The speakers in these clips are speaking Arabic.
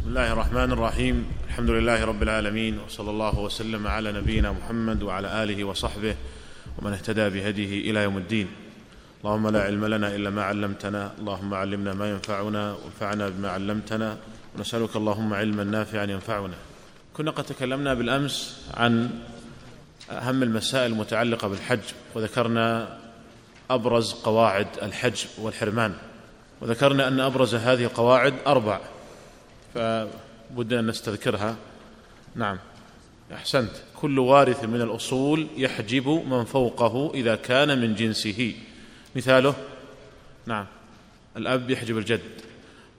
بسم الله الرحمن الرحيم الحمد لله رب العالمين وصلى الله وسلم على نبينا محمد وعلى اله وصحبه ومن اهتدى بهديه إلى يوم الدين اللهم لا علم لنا الا ما علمتنا اللهم علمنا ما ينفعنا وانفعنا بما علمتنا ونسالك اللهم علما نافعا ينفعنا كنا قد تكلمنا بالامس عن اهم المسائل المتعلقه بالحج وذكرنا ابرز قواعد الحج والحرمان وذكرنا ان ابرز هذه القواعد أربع فبدنا أن نستذكرها. نعم. أحسنت. كل وارث من الأصول يحجب من فوقه إذا كان من جنسه. مثاله؟ نعم. الأب يحجب الجد.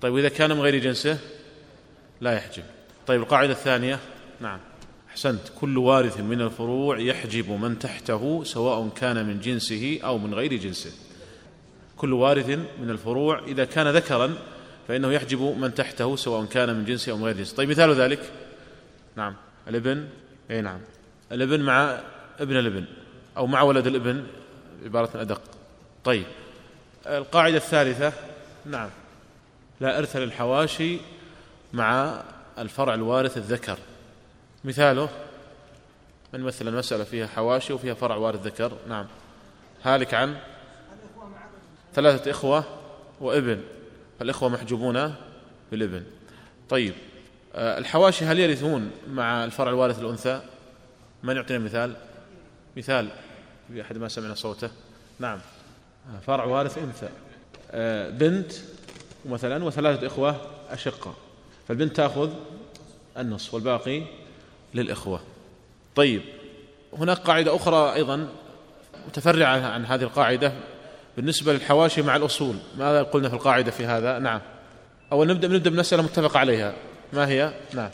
طيب وإذا كان من غير جنسه؟ لا يحجب. طيب القاعدة الثانية؟ نعم. أحسنت. كل وارث من الفروع يحجب من تحته سواء كان من جنسه أو من غير جنسه. كل وارث من الفروع إذا كان ذكرا فإنه يحجب من تحته سواء كان من جنسه أو من غير جنسه طيب مثال ذلك. نعم. الابن أي نعم. الابن مع ابن الابن أو مع ولد الابن عبارة أدق. طيب. القاعدة الثالثة نعم. لا إرث للحواشي مع الفرع الوارث الذكر. مثاله من مثل المسألة فيها حواشي وفيها فرع وارث ذكر. نعم. هالك عن ثلاثة إخوة وابن. فالإخوة محجوبون بالابن طيب آه، الحواشي هل يرثون مع الفرع الوارث الأنثى؟ من يعطينا مثال؟ مثال. في أحد ما سمعنا صوته. نعم. آه، فرع وارث أنثى. آه، بنت مثلا وثلاثة إخوة أشقة. فالبنت تأخذ النصف والباقي للإخوة. طيب هناك قاعدة أخرى أيضا متفرعة عن هذه القاعدة. بالنسبة للحواشي مع الأصول. ماذا قلنا في القاعدة في هذا؟ نعم. أول نبدأ نبدأ بمسألة متفق عليها. ما هي؟ نعم.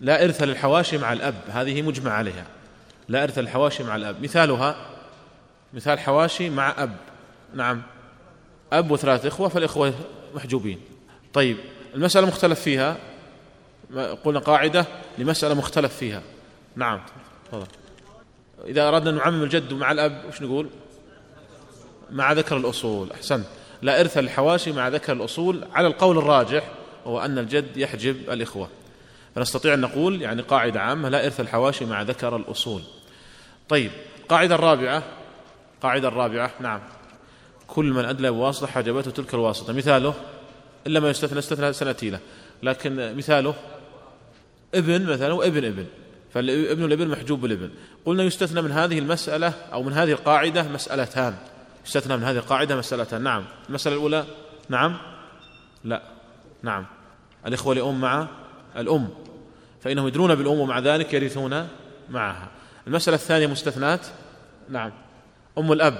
لا إرث للحواشي مع الأب. هذه مجمع عليها. لا إرث للحواشي مع الأب. مثالها مثال حواشي مع أب. نعم. أب وثلاث إخوة فالإخوة محجوبين. طيب المسألة مختلف فيها. قلنا قاعدة لمسألة مختلف فيها. نعم. تفضل. إذا أردنا أن نعمم الجد مع الأب وش نقول؟ مع ذكر الأصول. أحسنت. لا إرث الحواشي مع ذكر الأصول على القول الراجح وهو أن الجد يحجب الإخوة. فنستطيع أن نقول يعني قاعدة عامة لا إرث الحواشي مع ذكر الأصول. طيب القاعدة الرابعة. القاعدة الرابعة نعم. كل من أدلى بواسطة حجبته تلك الواسطة. مثاله إلا ما يستثنى استثنى سنتي له لكن مثاله ابن مثلا وابن ابن. فابن الابن محجوب بالابن. قلنا يستثنى من هذه المسألة أو من هذه القاعدة مسألتان. استثنى من هذه القاعدة مسألتان نعم. المسألة الأولى؟ نعم. لا. نعم. الإخوة لأم مع الأم. فإنهم يدرون بالأم ومع ذلك يرثون معها. المسألة الثانية مستثنات نعم. أم الأب.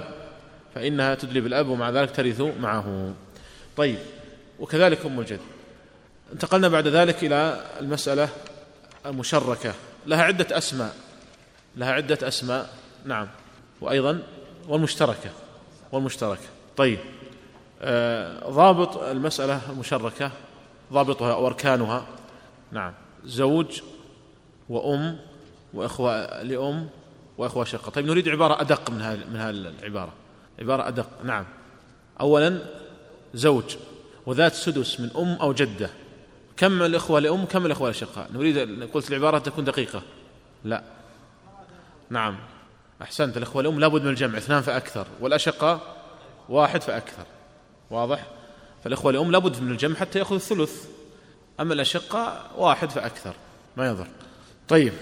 فإنها تدلي بالأب ومع ذلك ترث معه. طيب. وكذلك أم الجد. انتقلنا بعد ذلك إلى المسألة المشركة. لها عدة أسماء. لها عدة أسماء. نعم. وأيضا والمشتركة. والمشتركة. طيب آه ضابط المسألة المشركة ضابطها أو أركانها نعم. زوج وأم وإخوة لأم وإخوة شقة. طيب نريد عبارة أدق من هذه من هذه العبارة. عبارة أدق. نعم. أولا زوج وذات سدس من أم أو جدة. كم الإخوة لأم كم الإخوة لشقة؟ نريد قلت العبارة تكون دقيقة. لا. نعم. أحسنت الإخوة الأم لابد من الجمع اثنان فأكثر والأشقة واحد فأكثر واضح؟ فالإخوة الأم لابد من الجمع حتى يأخذ الثلث أما الأشقة واحد فأكثر ما يضر. طيب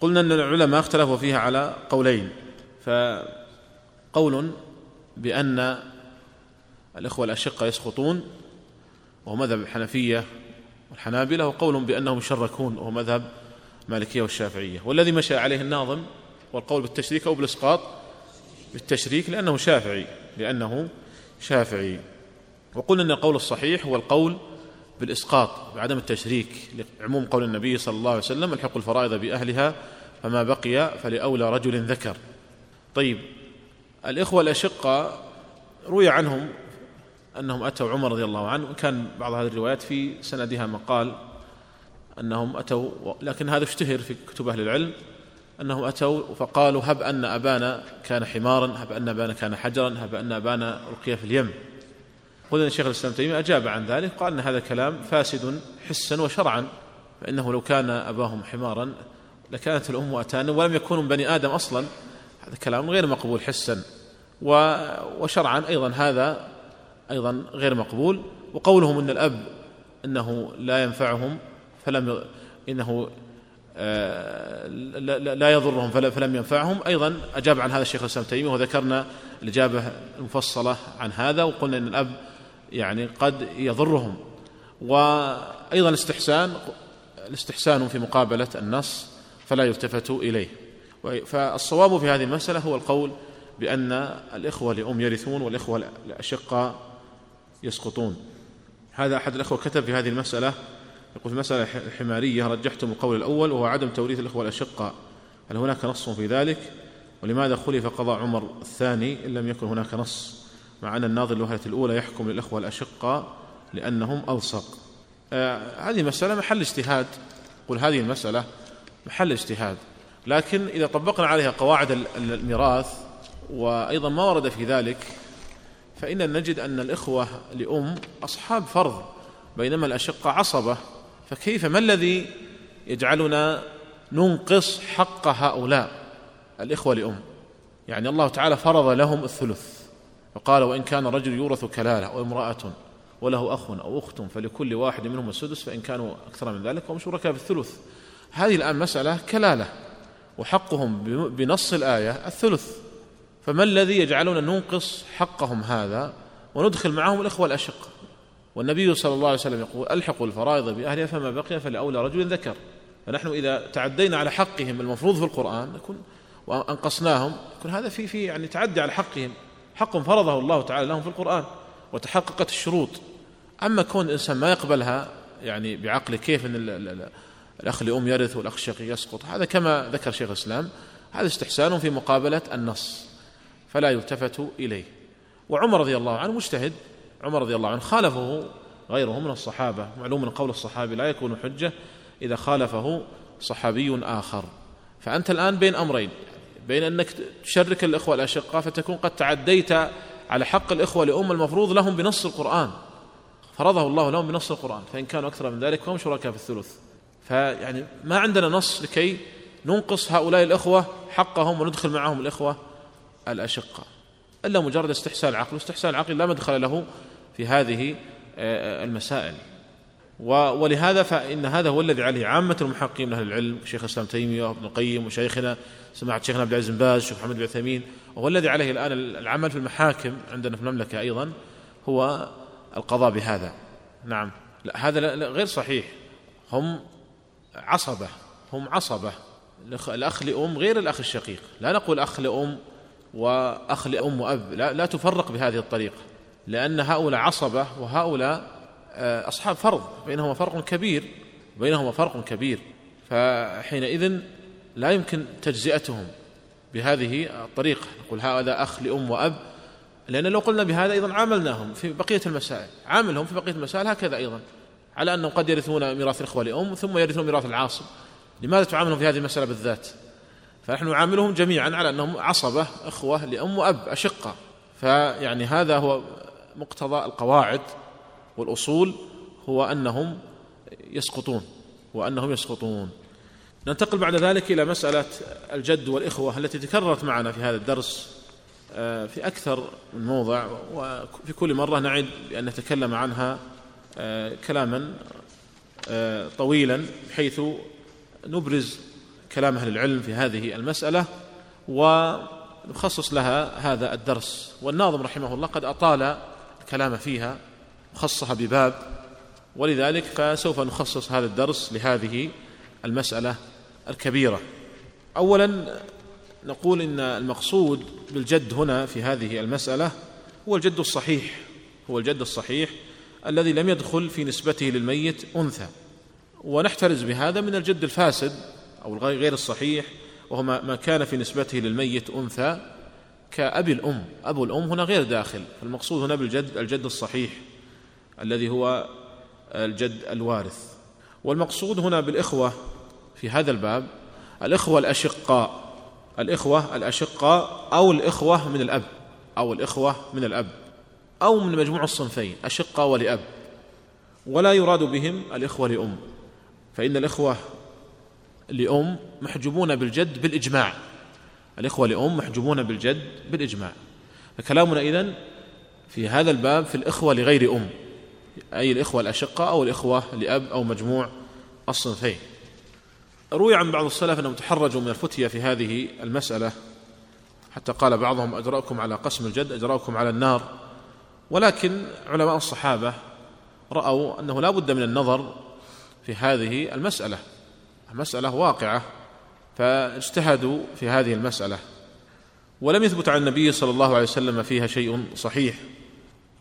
قلنا أن العلماء اختلفوا فيها على قولين فقول بأن الإخوة الأشقة يسقطون وهو مذهب الحنفية والحنابلة وقول بأنهم يشركون وهو مذهب مالكية والشافعية والذي مشى عليه الناظم والقول بالتشريك أو بالإسقاط بالتشريك لأنه شافعي لأنه شافعي. وقلنا أن القول الصحيح هو القول بالإسقاط بعدم التشريك لعموم قول النبي صلى الله عليه وسلم الحق الفرائض بأهلها فما بقي فلأولى رجل ذكر. طيب الإخوة الأشقة روي عنهم أنهم أتوا عمر رضي الله عنه كان بعض هذه الروايات في سندها مقال أنهم أتوا لكن هذا اشتهر في كتب أهل العلم. أنهم أتوا فقالوا هب أن أبانا كان حمارا هب أن أبانا كان حجرا هب أن أبانا ألقي في اليم. نقول ان الشيخ الإسلام تيمية أجاب عن ذلك قال إن هذا كلام فاسد حسا وشرعا فإنه لو كان أباهم حمارا لكانت الأم أتانا ولم يكونوا بني آدم أصلا. هذا كلام غير مقبول حسا. وشرعا أيضا هذا أيضا غير مقبول. وقولهم إن الأب إنه لا ينفعهم فلم آه، لا يضرهم فلم ينفعهم. أيضا أجاب عن هذا الشيخ الإسلام تيمية وذكرنا الإجابة المفصلة عن هذا وقلنا إن الأب يعني قد يضرهم. وأيضا الاستحسان الاستحسان في مقابلة النص فلا يلتفت إليه. فالصواب في هذه المسألة هو القول بأن الإخوة لأم يرثون والإخوة الاشقاء يسقطون. هذا أحد الأخوة كتب في هذه المسألة يقول في المساله الحماريه رجحتم القول الأول وهو عدم توريث الإخوة الأشقاء؟ هل هناك نص في ذلك؟ ولماذا خلف قضاء عمر الثاني إن لم يكن هناك نص؟ مع أن الناظر الوهله الأولى يحكم للإخوة الأشقاء لأنهم ألصق. آه هذه مسألة محل اجتهاد. قل هذه المسألة محل اجتهاد. لكن إذا طبقنا عليها قواعد الميراث وأيضا ما ورد في ذلك فإن نجد أن الإخوة لأم أصحاب فرض بينما الأشقة عصبة. فكيف ما الذي يجعلنا ننقص حق هؤلاء الإخوة لأم؟ يعني الله تعالى فرض لهم الثلث فقال وإن كان رجل يورث كلالة أو امرأة وله أخ أو أخت فلكل واحد منهم السدس فإن كانوا أكثر من ذلك هم شركاء في الثلث. هذه الآن مسألة كلالة وحقهم بنص الآية الثلث. فما الذي يجعلنا ننقص حقهم هذا وندخل معهم الإخوة الأشقة والنبي صلى الله عليه وسلم يقول ألحقوا الفرائض بأهلها فما بقي فلأولى رجل ذكر. فنحن إذا تعدينا على حقهم المفروض في القرآن نكون وأنقصناهم يكون هذا في في يعني تعدي على حقهم. حق فرضه الله تعالى لهم في القرآن وتحققت الشروط. أما كون الإنسان ما يقبلها يعني بعقله كيف أن الأخ لأم يرث والأخ الشقيق يسقط هذا كما ذكر شيخ الإسلام هذا استحسان في مقابلة النص فلا يلتفت إليه. وعمر رضي الله عنه مجتهد عمر رضي الله عنه خالفه غيره من الصحابة معلوم من قول الصحابي لا يكون حجة إذا خالفه صحابي آخر. فأنت الآن بين أمرين بين أنك تشرك الإخوة الأشقاء فتكون قد تعديت على حق الإخوة لأم المفروض لهم بنص القرآن. فرضه الله لهم بنص القرآن فإن كانوا أكثر من ذلك فهم شركاء في الثلث. فيعني ما عندنا نص لكي ننقص هؤلاء الإخوة حقهم وندخل معهم الإخوة الأشقة إلا مجرد استحسان العقل واستحسان العقل لا مدخل له في هذه آه، المسائل. ولهذا فإن هذا هو الذي عليه عامة المحققين من أهل العلم شيخ الإسلام تيمية وابن القيم وشيخنا سماحة شيخنا عبد العزيز باز الشيخ محمد بن عثيمين. وهو الذي عليه الآن العمل في المحاكم عندنا في المملكة أيضا هو القضاء بهذا. نعم. لا هذا غير صحيح. هم عصبة هم عصبة. الأخ لأم غير الأخ الشقيق. لا نقول أخ لأم وأخ لأم وأب لا, لا تفرق بهذه الطريقة. لأن هؤلاء عصبة وهؤلاء آه، أصحاب فرض بينهما فرق كبير بينهما فرق كبير. فحينئذ لا يمكن تجزئتهم بهذه الطريقة. نقول هذا أخ لأم وأب. لأن لو قلنا بهذا أيضا عاملناهم في بقية المسائل. عاملهم في بقية المسائل هكذا أيضا. على أنهم قد يرثون ميراث الإخوة لأم ثم يرثون ميراث العاصب لماذا تعاملهم في هذه المسألة بالذات؟ فنحن نعاملهم جميعا على أنهم عصبة إخوة لأم وأب أشقة. فيعني هذا هو مقتضى القواعد والأصول هو أنهم يسقطون وانهم يسقطون. ننتقل بعد ذلك إلى مسألة الجد والإخوة التي تكررت معنا في هذا الدرس آه، في أكثر من موضع وفي كل مرة نعد بأن نتكلم عنها آه، كلاما آه، طويلا بحيث نبرز كلام أهل العلم في هذه المسألة ونخصص لها هذا الدرس. والناظم رحمه الله قد أطال الكلام فيها وخصها بباب. ولذلك فسوف نخصص هذا الدرس لهذه المسألة الكبيرة. أولا نقول إن المقصود بالجد هنا في هذه المسألة هو الجد الصحيح. هو الجد الصحيح الذي لم يدخل في نسبته للميت أنثى. ونحترز بهذا من الجد الفاسد أو غير الصحيح وهو ما كان في نسبته للميت أنثى. كأبي الأم. أبو الأم هنا غير داخل فالمقصود هنا بالجد الجد الصحيح الذي هو الجد الوارث. والمقصود هنا بالإخوة في هذا الباب الإخوة الأشقاء. الإخوة الأشقاء أو الإخوة من الأب أو الإخوة من الأب أو من مجموع الصنفين أشقة ولأب. ولا يراد بهم الإخوة لأم. فإن الإخوة لأم محجوبون بالجد بالإجماع. الإخوة لأم محجوبون بالجد بالإجماع. فكلامنا إذن في هذا الباب في الإخوة لغير أم أي الإخوة الأشقة أو الإخوة لأب أو مجموع الصنفين. روي عن بعض السلف أنهم تحرجوا من الفتية في هذه المسألة حتى قال بعضهم أجرأكم على قسم الجد أجرأكم على النار. ولكن علماء الصحابة رأوا أنه لا بد من النظر في هذه المسألة. مسألة واقعة. فاجتهدوا في هذه المسألة ولم يثبت عن النبي صلى الله عليه وسلم فيها شيء صحيح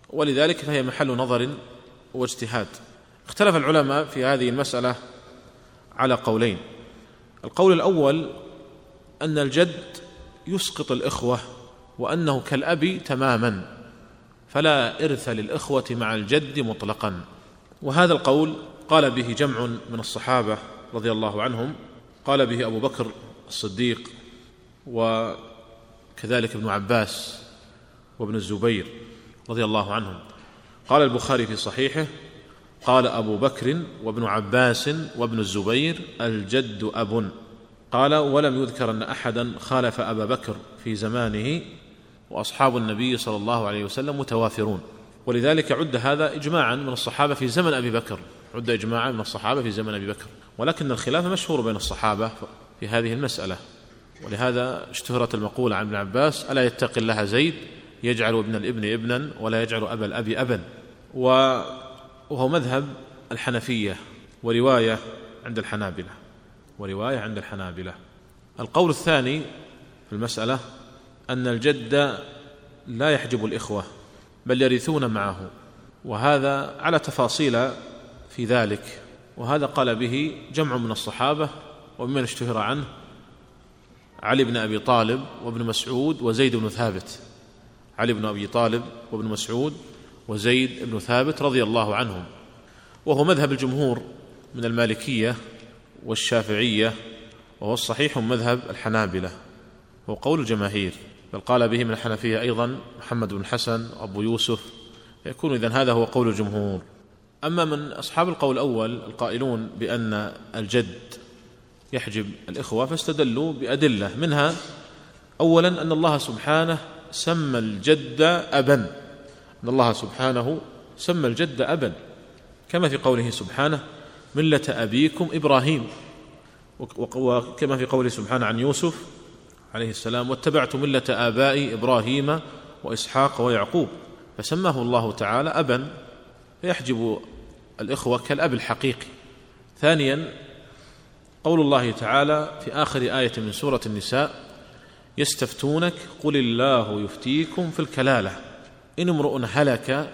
ولذلك فهي محل نظر واجتهاد. اختلف العلماء في هذه المسألة على قولين. القول الأول أن الجد يسقط الإخوة وأنه كالأب تماما فلا إرث للإخوة مع الجد مطلقا. وهذا القول قال به جمع من الصحابة رضي الله عنهم قال به أبو بكر الصديق وكذلك ابن عباس وابن الزبير رضي الله عنهم. قال البخاري في صحيحه قال أبو بكر وابن عباس وابن الزبير الجد أب. قال ولم يذكر أن أحدا خالف أبا بكر في زمانه وأصحاب النبي صلى الله عليه وسلم متوافرون. ولذلك عد هذا إجماعا من الصحابة في زمن أبي بكر. عد إجماعا من الصحابة في زمن أبي بكر. ولكن الخلاف مشهور بين الصحابة في هذه المسألة. ولهذا اشتهرت المقولة عن ابن عباس ألا يتقي الله زيد يجعل ابن الابن ابنا ولا يجعل أبا الأب أبا. وهو مذهب الحنفية ورواية عند الحنابلة. ورواية عند الحنابلة. القول الثاني في المسألة أن الجد لا يحجب الإخوة بل يرثون معه. وهذا على تفاصيل في ذلك وهذا قال به جمع من الصحابة وممن اشتهر عنه علي بن أبي طالب وابن مسعود وزيد بن ثابت. علي بن أبي طالب وابن مسعود وزيد بن ثابت رضي الله عنهم. وهو مذهب الجمهور من المالكية والشافعية وهو الصحيح مذهب الحنابلة. هو قول الجماهير بل قال به من الحنفية أيضا محمد بن حسن وأبو يوسف. فيكون إذن هذا هو قول الجمهور. أما من أصحاب القول الأول القائلون بأن الجد يحجب الإخوة فاستدلوا بأدلة. منها أولا أن الله سبحانه سمى الجد أبا. أن الله سبحانه سمى الجد أبا. كما في قوله سبحانه ملة أبيكم إبراهيم. وكما في قوله سبحانه عن يوسف عليه السلام واتبعت ملة آبائي إبراهيم وإسحاق ويعقوب. فسماه الله تعالى أبا فيحجب الإخوة كالأب الحقيقي. ثانيا قول الله تعالى في آخر آية من سورة النساء يستفتونك قل الله يفتيكم في الكلالة. إن امرؤ هلك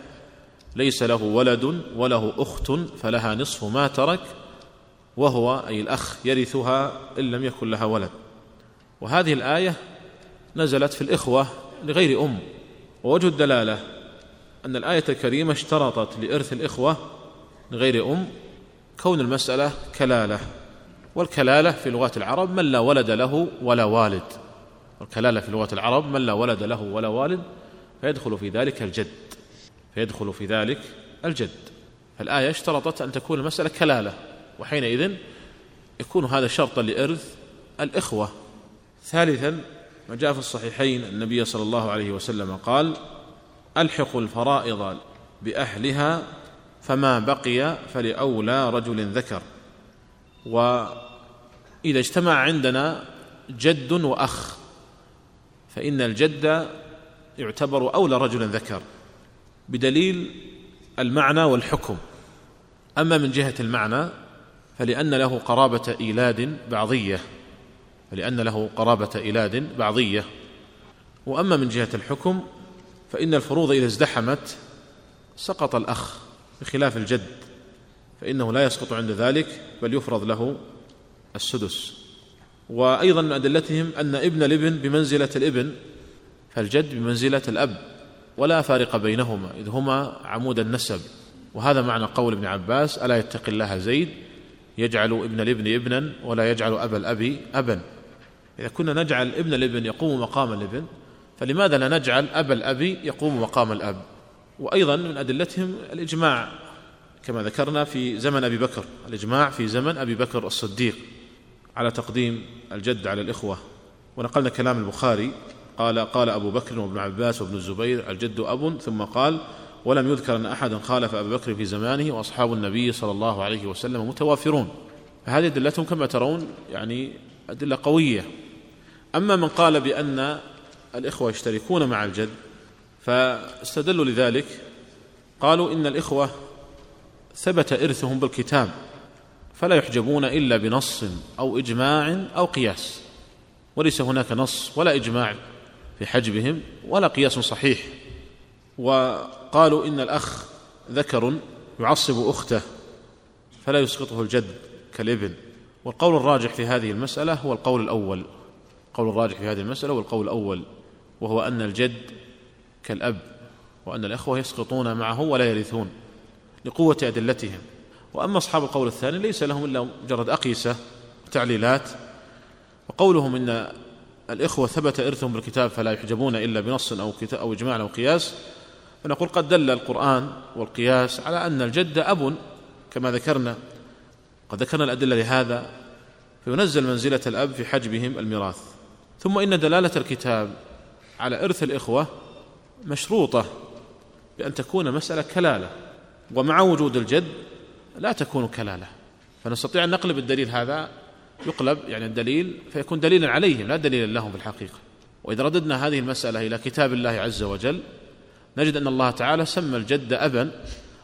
ليس له ولد وله أخت فلها نصف ما ترك وهو أي الأخ يرثها إن لم يكن لها ولد. وهذه الآية نزلت في الإخوة لغير أم. ووجه الدلالة أن الآية الكريمة اشترطت لإرث الإخوة لغير أم كون المسألة كلالة. والكلالة في لغات العرب من لا ولد له ولا والد. والكلالة في لغة العرب من لا ولد له ولا والد فيدخل في ذلك الجد. فيدخل في ذلك الجد. فالآية اشترطت أن تكون المسألة كلالة. وحينئذ يكون هذا شرطا لإرث الإخوة. ثالثا ما جاء في الصحيحين النبي صلى الله عليه وسلم قال ألحقوا الفرائض بأهلها فما بقي فلأولى رجل ذكر. وإذا اجتمع عندنا جد وأخ فإن الجد يعتبر أولى رجل ذكر بدليل المعنى والحكم. أما من جهة المعنى فلأن له قرابة إيلاد بعضية فلأن له قرابة إيلاد بعضية. وأما من جهة الحكم فإن الفروض إذا ازدحمت سقط الأخ. بخلاف الجد فإنه لا يسقط عند ذلك بل يفرض له السدس. وأيضا من أدلتهم أن ابن الابن بمنزلة الابن فالجد بمنزلة الأب ولا فارق بينهما إذ هما عمود النسب. وهذا معنى قول ابن عباس ألا يتقي الله زيد يجعل ابن الابن ابنا ولا يجعل أبا الأب أبا. إذا كنا نجعل ابن الابن يقوم مقام الابن فلماذا لا نجعل أبا الأب يقوم مقام الأب؟ وأيضا من أدلتهم الإجماع كما ذكرنا في زمن أبي بكر الإجماع في زمن أبي بكر الصديق على تقديم الجد على الإخوة. ونقلنا كلام البخاري قال قال أبو بكر وابن عباس وابن الزبير الجد أب ثم قال ولم يذكر أن أحدا خالف أبا بكر في زمانه وأصحاب النبي صلى الله عليه وسلم متوافرون. فهذه أدلتهم كما ترون يعني أدلة قوية. أما من قال بأن الإخوة يشتركون مع الجد فاستدلوا لذلك. قالوا إن الإخوة ثبت إرثهم بالكتاب فلا يحجبون إلا بنص أو إجماع أو قياس. وليس هناك نص ولا إجماع في حجبهم ولا قياس صحيح. وقالوا إن الأخ ذكر يعصب أخته فلا يسقطه الجد كالإبن. والقول الراجح في هذه المسألة هو القول الأول. القول الراجح في هذه المسألة هو القول الأول وهو أن الجد كالأب وأن الإخوة يسقطون معه ولا يرثون لقوة أدلتهم. وأما أصحاب القول الثاني ليس لهم إلا مجرد أقيسة وتعليلات وقولهم إن الإخوة ثبت إرثهم بالكتاب فلا يحجبون إلا بنص أو كتاب أو إجماع أو قياس. فنقول قد دل القرآن والقياس على أن الجد أب كما ذكرنا. قد ذكرنا الأدلة لهذا. فينزل منزلة الأب في حجبهم الميراث. ثم إن دلالة الكتاب على إرث الإخوة مشروطة بأن تكون مسألة كلالة ومع وجود الجد لا تكون كلالة. فنستطيع أن نقلب الدليل هذا يقلب يعني الدليل فيكون دليلا عليهم لا دليلا لهم في الحقيقة. وإذا رددنا هذه المسألة إلى كتاب الله عز وجل نجد أن الله تعالى سمى الجد أبا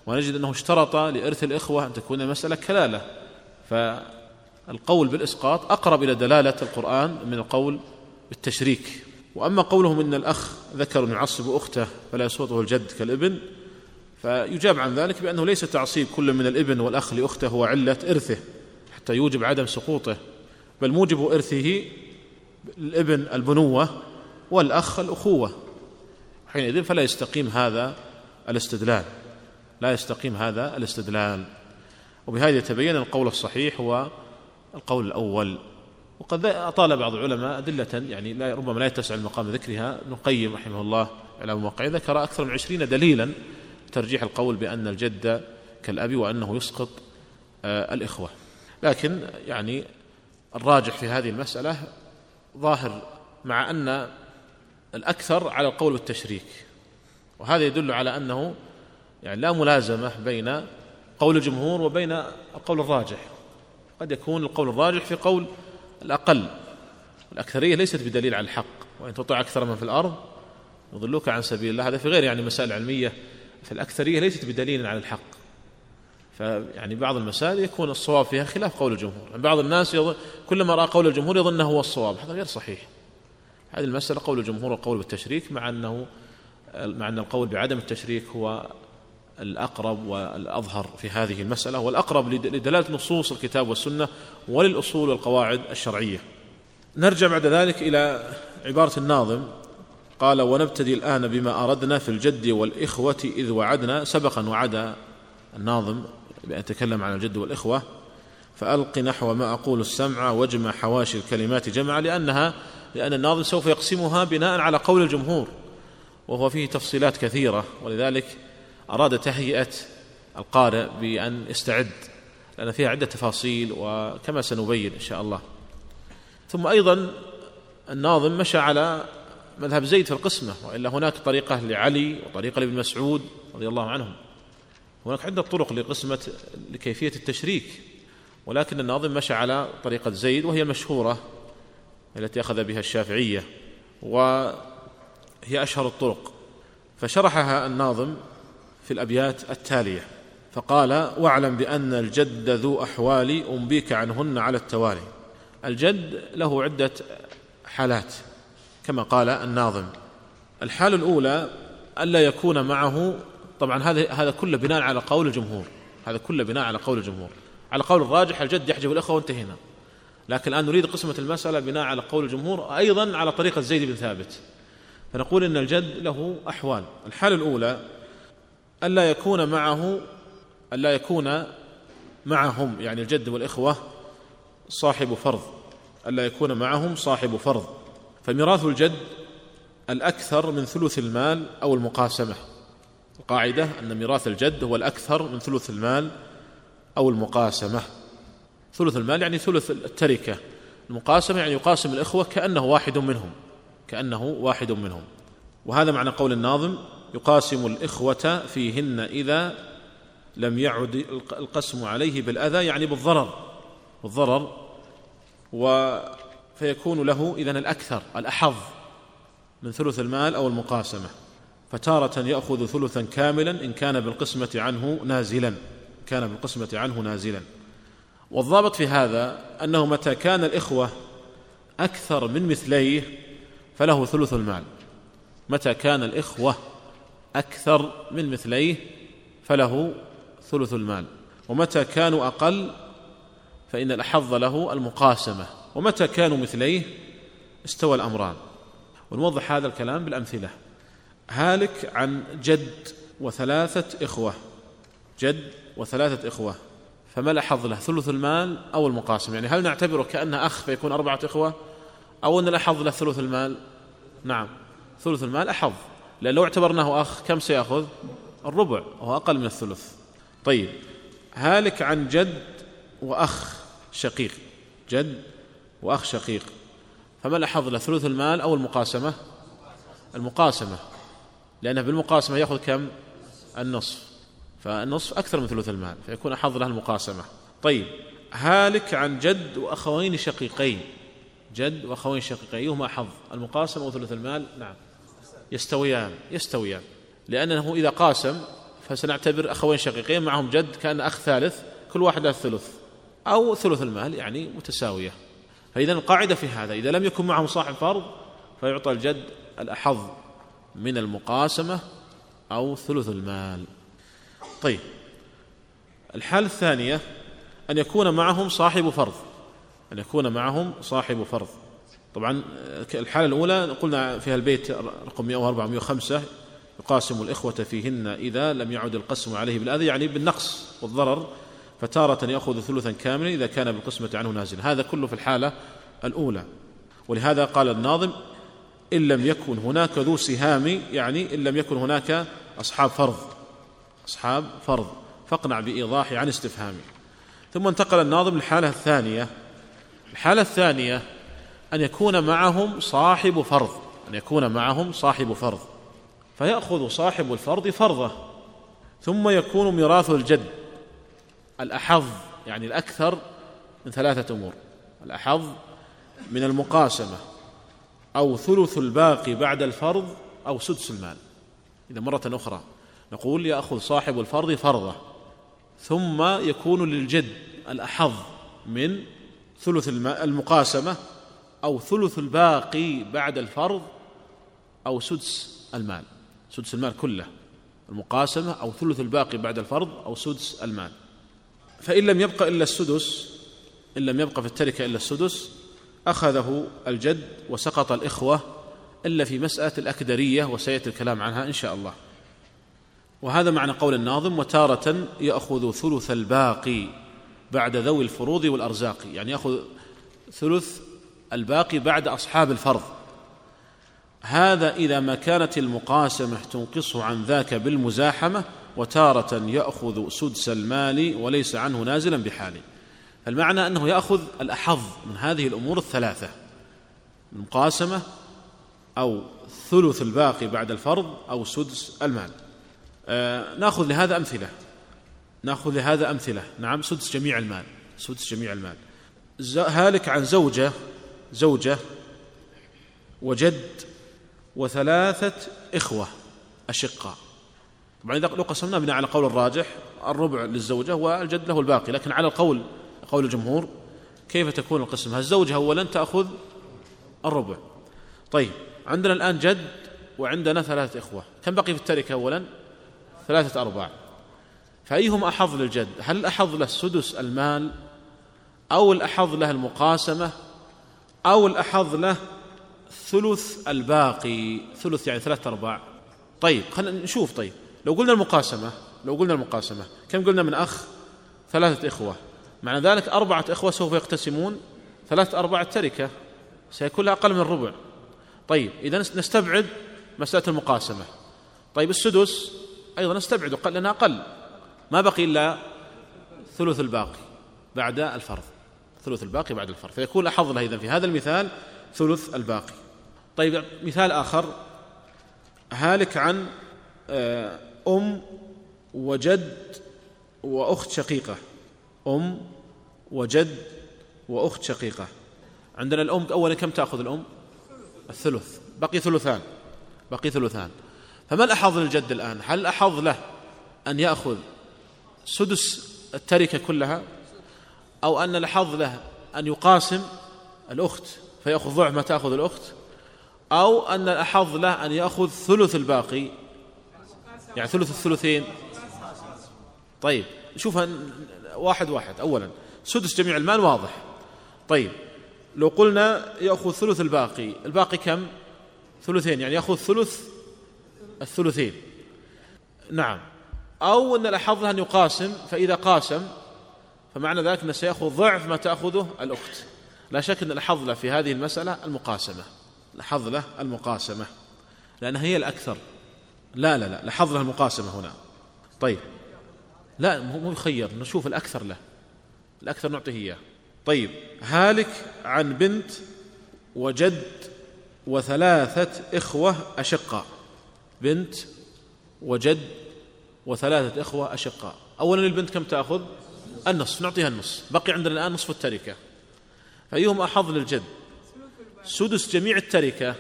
ونجد أنه اشترط لإرث الإخوة أن تكون المسألة كلالة. فالقول بالإسقاط أقرب إلى دلالة القرآن من القول بالتشريك. وأما قولهم إن الأخ ذكر يعصب أخته فلا يسقطه الجد كالإبن فيجاب عن ذلك بأنه ليس تعصيب كل من الإبن والأخ لأخته هو علة إرثه حتى يوجب عدم سقوطه بل موجب إرثه الإبن البنوة والأخ الأخوة. حينئذ فلا يستقيم هذا الاستدلال لا يستقيم هذا الاستدلال. وبهذا يتبين القول الصحيح هو القول الأول. وقد أطال بعض العلماء أدلة يعني لا ربما لا يتسع المقام ذكرها ابن القيم رحمه الله على مواقعه ذكر أكثر من عشرين دليلا ترجيح القول بأن الجد كالأب وأنه يسقط آه، الإخوة. لكن يعني الراجح في هذه المسألة ظاهر مع أن الأكثر على القول بالتشريك وهذا يدل على أنه يعني لا ملازمة بين قول الجمهور وبين القول الراجح. قد يكون القول الراجح في قول الأقل. الأكثرية ليست بدليل على الحق. وإن تطع أكثر من في الأرض يضلوك عن سبيل الله. هذا في غير يعني مسائل علمية. فالأكثرية ليست بدليل على الحق. فيعني بعض المسائل يكون الصواب فيها خلاف قول الجمهور. يعني بعض الناس يظن كلما رأى قول الجمهور يظن هو الصواب. هذا غير صحيح. هذه المسألة قول الجمهور والقول بالتشريك مع أنه مع أن القول بعدم التشريك هو الأقرب والأظهر في هذه المسألة والأقرب لدلالة نصوص الكتاب والسنة وللأصول والقواعد الشرعية. نرجع بعد ذلك إلى عبارة الناظم. قال ونبتدي الآن بما أردنا في الجد والإخوة إذ وعدنا. سبقا وعد الناظم بأن يتكلم عن الجد والإخوة. فألق نحو ما أقول السمع واجمع حواشي الكلمات جمعا لأنها لأن الناظم سوف يقسمها بناء على قول الجمهور وهو فيه تفصيلات كثيرة. ولذلك أراد تهيئة القارئ بأن يستعد لأن فيها عدة تفاصيل وكما سنبين إن شاء الله. ثم أيضا الناظم مشى على مذهب زيد في القسمة وإلا هناك طريقة لعلي وطريقة لابن مسعود رضي الله عنهم. هناك عدة طرق لقسمة لكيفية التشريك ولكن الناظم مشى على طريقة زيد وهي المشهورة التي أخذ بها الشافعية وهي أشهر الطرق. فشرحها الناظم في الأبيات التالية فقال واعلم بأن الجد ذو أحوال أنبيك عنهن على التوالي. الجد له عدة حالات كما قال الناظم. الحالة الأولى ألا يكون معه طبعا هذا هذا كله بناء على قول الجمهور هذا كله بناء على قول الجمهور. على قول الراجح الجد يحجب الأخوة وانتهينا لكن الآن نريد قسمة المسألة بناء على قول الجمهور أيضا على طريقة زيد بن ثابت. فنقول إن الجد له أحوال. الحالة الأولى ألا يكون معه ألا يكون معهم يعني الجد والإخوة صاحب فرض. ألا يكون معهم صاحب فرض. فميراث الجد الأكثر من ثلث المال أو المقاسمة. القاعدة أن ميراث الجد هو الأكثر من ثلث المال أو المقاسمة. ثلث المال يعني ثلث التركة. المقاسمة يعني يقاسم الإخوة كأنه واحد منهم كأنه واحد منهم. وهذا معنى قول الناظم يقاسم الإخوة فيهن إذا لم يعد القسم عليه بالأذى يعني بالضرر بالضرر و فيكون له إذن الأكثر الأحظ من ثلث المال أو المقاسمة. فتارة يأخذ ثلثا كاملا إن كان بالقسمة عنه نازلا كان بالقسمة عنه نازلا. والضابط في هذا أنه متى كان الإخوة أكثر من مثليه فله ثلث المال. متى كان الإخوة أكثر من مثليه فله ثلث المال. ومتى كانوا أقل فإن الأحظ له المقاسمة. ومتى كانوا مثليه استوى الأمران. ونوضح هذا الكلام بالأمثلة. هالك عن جد وثلاثة إخوة. جد وثلاثة إخوة. فما الأحظ له؟ ثلث المال أو المقاسم يعني هل نعتبره كأنه أخ فيكون أربعة إخوة؟ أو أن الأحظ له ثلث المال؟ نعم. ثلث المال أحظ. لأن لو اعتبرناه أخ كم سيأخذ؟ الربع وهو أقل من الثلث. طيب هالك عن جد وأخ شقيق. جد وأخ شقيق. فما الأحظ له ثلث المال أو المقاسمة؟ المقاسمة. لأنه بالمقاسمة يأخذ كم؟ النصف. فالنصف أكثر من ثلث المال فيكون أحظ له المقاسمة. طيب هالك عن جد وأخوين شقيقين. جد وأخوين شقيقين أيهما أحظ؟ المقاسمة أو ثلث المال؟ نعم. يستويان يستويان. لأنه إذا قاسم فسنعتبر أخوين شقيقين معهم جد كان أخ ثالث كل واحد له الثلث أو ثلث المال يعني متساوية. فإذا القاعدة في هذا إذا لم يكن معهم صاحب فرض فيعطى الجد الأحظ من المقاسمة أو ثلث المال. طيب. الحالة الثانية أن يكون معهم صاحب فرض. أن يكون معهم صاحب فرض. طبعا الحالة الأولى قلنا فيها البيت رقم 104 105 يقاسم الإخوة فيهن إذا لم يعد القسم عليه بالأذى يعني بالنقص والضرر فتارة يأخذ ثلثا كاملا إذا كان بالقسمة عنه نازل هذا كله في الحالة الأولى. ولهذا قال الناظم إن لم يكن هناك ذو سهام يعني إن لم يكن هناك أصحاب فرض أصحاب فرض فاقنع بإيضاح عن استفهامه. ثم انتقل الناظم للحالة الثانية. الحالة الثانية أن يكون معهم صاحب فرض أن يكون معهم صاحب فرض. فيأخذ صاحب الفرض فرضه ثم يكون ميراث الجد الأحظ يعني الأكثر من ثلاثة أمور. الأحظ من المقاسمة أو ثلث الباقي بعد الفرض أو سدس المال. إذا مرة أخرى نقول يأخذ صاحب الفرض فرضه ثم يكون للجد الأحظ من ثلث المقاسمة أو ثلث الباقي بعد الفرض أو سدس المال سدس المال كله المقاسمة أو ثلث الباقي بعد الفرض أو سدس المال. فإن لم يبق إلا السدس إن لم يبق في التركة إلا السدس أخذه الجد وسقط الإخوة إلا في مسألة الأكدرية وسيأتي الكلام عنها إن شاء الله. وهذا معنى قول الناظم وتارة يأخذ ثلث الباقي بعد ذوي الفروض والأرزاق يعني يأخذ ثلث الباقي بعد أصحاب الفرض. هذا إذا ما كانت المقاسمة تنقص عن ذاك بالمزاحمة وتارة يأخذ سدس المال وليس عنه نازلا بحاله. فالمعنى أنه يأخذ الأحظ من هذه الأمور الثلاثة المقاسمة أو ثلث الباقي بعد الفرض أو سدس المال. آه نأخذ لهذا أمثلة. نأخذ لهذا أمثلة. نعم سدس جميع المال. سدس جميع المال. هالك عن زوجة زوجة وجد وثلاثة إخوة أشقاء. طبعا إذا لو قسمنا بناء على قول الراجح الربع للزوجة والجد له الباقي لكن على القول قول الجمهور كيف تكون القسمة الزوجة أولا تأخذ الربع؟ طيب عندنا الآن جد وعندنا ثلاثة إخوة. كم بقي في التركة أولا؟ ثلاثة أرباع. فأيهم أحظ للجد؟ هل الأحظ له سدس المال أو الأحظ له المقاسمة؟ أو الأحظ له ثلث الباقي ثلث يعني ثلاثة أرباع. طيب خلينا نشوف طيب. لو قلنا المقاسمة لو قلنا المقاسمة كم قلنا من أخ؟ ثلاثة إخوة. معنى ذلك أربعة إخوة سوف يقتسمون ثلاثة أرباع التركة. سيكون أقل من الربع طيب إذا نستبعد مسألة المقاسمة. طيب السدس أيضا نستبعد لأنها أقل. ما بقي إلا ثلث الباقي بعد الفرض. ثلث الباقي بعد الفرض. فيكون أحظ له إذن. في هذا المثال ثلث الباقي. طيب مثال آخر. هالك عن آه، أم وجد وأخت شقيقة. أم وجد وأخت شقيقة. عندنا الأم أولا كم تأخذ الأم؟ الثلث. بقي ثلثان. بقي ثلثان. فما الأحظ للجد الآن؟ هل الأحظ له أن يأخذ سدس التركة كلها؟ أو أن الأحظ له أن يقاسم الأخت فيأخذ ضعف ما تأخذ الأخت أو أن الأحظ له أن يأخذ ثلث الباقي. يعني ثلث الثلثين. طيب شوف واحد واحد. أولا سدس جميع المال واضح. طيب لو قلنا يأخذ ثلث الباقي الباقي كم؟ ثلثين يعني يأخذ ثلث الثلثين. نعم. أو أن الأحظ أن يقاسم فإذا قاسم فمعنى ذلك أنه سيأخذ ضعف ما تأخذه الأخت. لا شك أن الأحظ له في هذه المسألة المقاسمة. الأحظ له المقاسمة. لأنها هي الأكثر. لا لا لا الأحظ له المقاسمة هنا. طيب. لا مو يخير. نشوف الأكثر له. الأكثر نعطيه إياه. طيب. هالك عن بنت وجد وثلاثة إخوة أشقاء. بنت وجد وثلاثة إخوة أشقاء. أولا البنت كم تأخذ؟ النصف نعطيها النصف بقي عندنا الآن نصف التركة. فأيهم أحظ للجد؟ سدس جميع التركة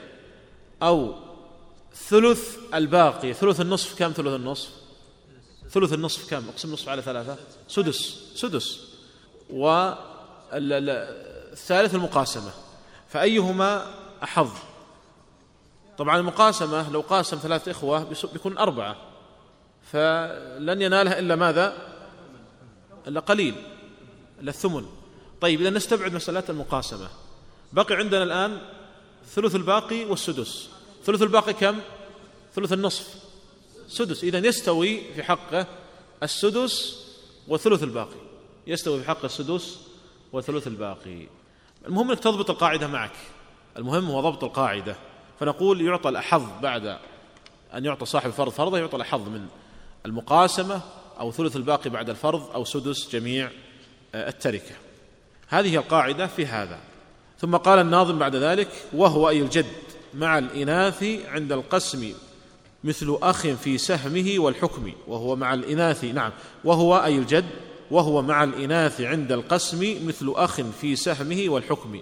أو ثلث الباقي. ثلث النصف كم؟ ثلث النصف. ثلث النصف كم؟ أقسم النصف على ثلاثة. سدس. سدس. والثالث المقاسمة. فأيهما أحظ؟ طبعا المقاسمة لو قاسم ثلاثة إخوة بيكون أربعة. فلن ينالها إلا ماذا؟ إلا قليل إلا الثمن. طيب إذا نستبعد مسألة المقاسمة. بقي عندنا الآن ثلث الباقي والسدس. ثلث الباقي كم؟ ثلث النصف. سدس. إذا يستوي في حقه السدس وثلث الباقي. يستوي في حقه السدس وثلث الباقي. المهم إنك تضبط القاعدة معك. المهم هو ضبط القاعدة. فنقول يعطى الأحظ بعد أن يعطى صاحب الفرض فرضه يعطى الأحظ من المقاسمة أو ثلث الباقي بعد الفرض أو سدس جميع آه، التركة. هذه هي القاعدة في هذا. ثم قال الناظم بعد ذلك وهو أي الجد مع الإناث عند القسم مثل أخ في سهمه والحكم. وهو مع الإناث نعم. وهو أي الجد وهو مع الإناث عند القسم مثل أخ في سهمه والحكم.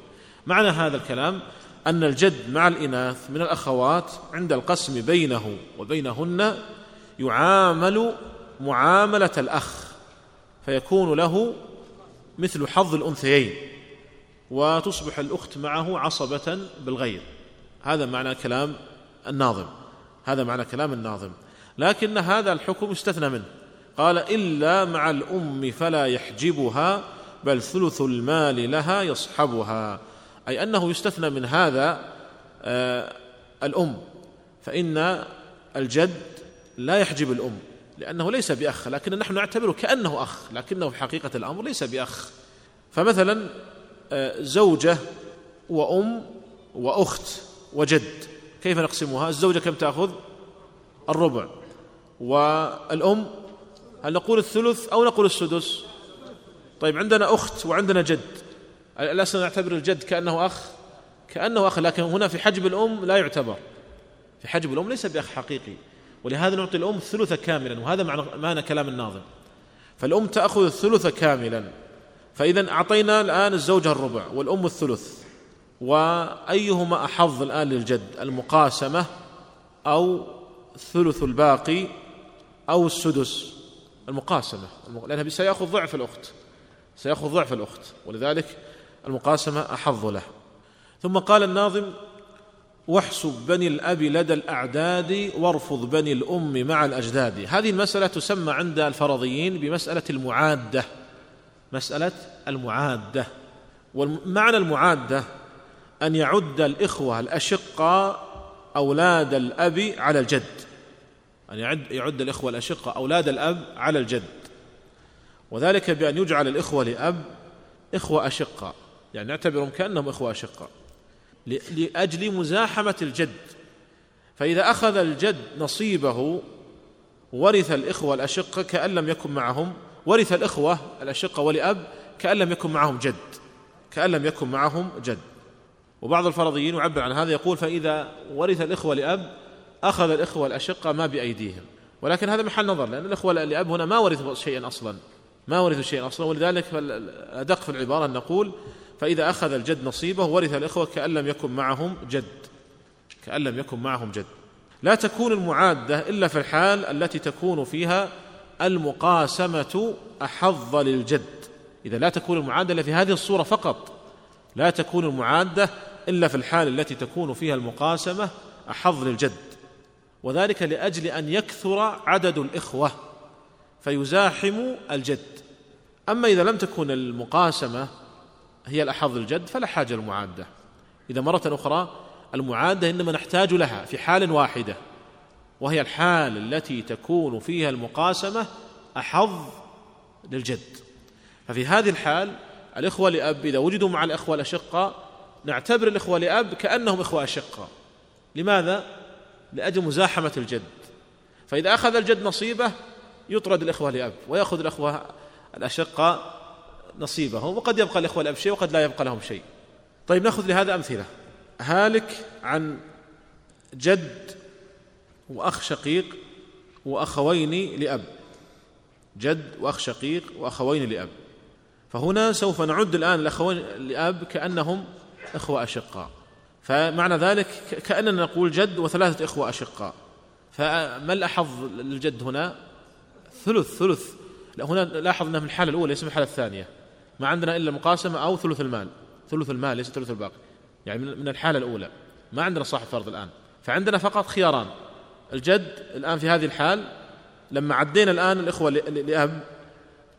معنى هذا الكلام أن الجد مع الإناث من الأخوات عند القسم بينه وبينهن يعامل معاملة الأخ فيكون له مثل حظ الأنثيين وتصبح الأخت معه عصبة بالغير. هذا معنى كلام الناظم هذا معنى كلام الناظم. لكن هذا الحكم استثنى منه. قال إلا مع الأم فلا يحجبها بل ثلث المال لها يصحبها. أي أنه يستثنى من هذا آه الأم فإن الجد لا يحجب الأم. لأنه ليس بأخ لكن نحن نعتبره كأنه أخ لكنه في حقيقة الأمر ليس بأخ. فمثلا آه زوجة وأم وأخت وجد كيف نقسمها؟ الزوجة كم تأخذ؟ الربع. والأم؟ هل نقول الثلث أو نقول السدس؟ طيب عندنا أخت وعندنا جد. الأصل نعتبر الجد كأنه أخ؟ كأنه أخ لكن هنا في حجب الأم لا يعتبر. في حجب الأم ليس بأخ حقيقي. ولهذا نعطي الأم الثلث كاملا وهذا معنى, معنى كلام الناظم. فالأم تأخذ الثلث كاملا. فإذا أعطينا الآن الزوجة الربع والأم الثلث. وأيهما أحظ الآن للجد؟ المقاسمة أو ثلث الباقي أو السدس؟ المقاسمة. لأنها سيأخذ ضعف الأخت. سيأخذ ضعف الأخت. ولذلك المقاسمة أحظ له. ثم قال الناظم واحسب بني الأب لدى الأعداد وارفض بني الأم مع الأجداد. هذه المسألة تسمى عند الفرضيين بمسألة المعادة. مسألة المعادة. ومعنى المعادة أن يعد الإخوة الأشقاء أولاد الأب على الجد. أن يعد, يعد الإخوة الأشقة أولاد الأب على الجد. وذلك بأن يجعل الإخوة لأب إخوة أشقة. يعني نعتبرهم كأنهم إخوة أشقة. لأجل مزاحمة الجد. فإذا أخذ الجد نصيبه ورث الإخوة الأشقة كأن لم يكن معهم ورث الإخوة الأشقة ولأب كأن لم يكن معهم جد كأن لم يكن معهم جد. وبعض الفرضيين يعبر عن هذا يقول فإذا ورث الإخوة لأب أخذ الإخوة الأشقة ما بأيديهم. ولكن هذا محل نظر لأن الإخوة لأب هنا ما ورثوا شيئا أصلا ما ورثوا شيئا أصلا. ولذلك الأدق في العبارة أن نقول فإذا أخذ الجد نصيبه ورث الإخوة كأن لم يكن معهم جد. كأن لم يكن معهم جد. لا تكون المعادة إلا في الحال التي تكون فيها المقاسمة أحظ للجد. إذا لا تكون المعادة إلا في هذه الصورة فقط. لا تكون المعادة إلا في الحال التي تكون فيها المقاسمة أحظ للجد. وذلك لأجل أن يكثر عدد الإخوة فيزاحم الجد. أما إذا لم تكن المقاسمة هي الأحظ للجد فلا حاجة للمعادة. إذا مرة أخرى المعادة إنما نحتاج لها في حال واحدة وهي الحال التي تكون فيها المقاسمة أحظ للجد. ففي هذه الحال الإخوة لأب إذا وجدوا مع الإخوة الأشقة نعتبر الإخوة لأب كأنهم إخوة أشقة. لماذا؟ لأجل مزاحمة الجد. فإذا أخذ الجد نصيبه يطرد الإخوة لأب ويأخذ الإخوة الأشقة نصيبهم وقد يبقى الإخوة لأب شيء وقد لا يبقى لهم شيء. طيب نأخذ لهذا أمثلة. هالك عن جد وأخ شقيق وأخوين لأب. جد وأخ شقيق وأخوين لأب. فهنا سوف نعد الآن الأخوين لأب كأنهم إخوة أشقاء. فمعنى ذلك كأننا نقول جد وثلاثة إخوة أشقاء. فما الأحظ للجد هنا؟ ثلث ثلث. هنا لاحظ أنها من الحالة الأولى ليس من الحالة الثانية. ما عندنا إلا مقاسمة أو ثلث المال. ثلث المال ليس ثلث الباقي. يعني من الحالة الأولى. ما عندنا صاحب فرض الآن. فعندنا فقط خياران. الجد الآن في هذه الحال لما عدينا الآن الإخوة لأب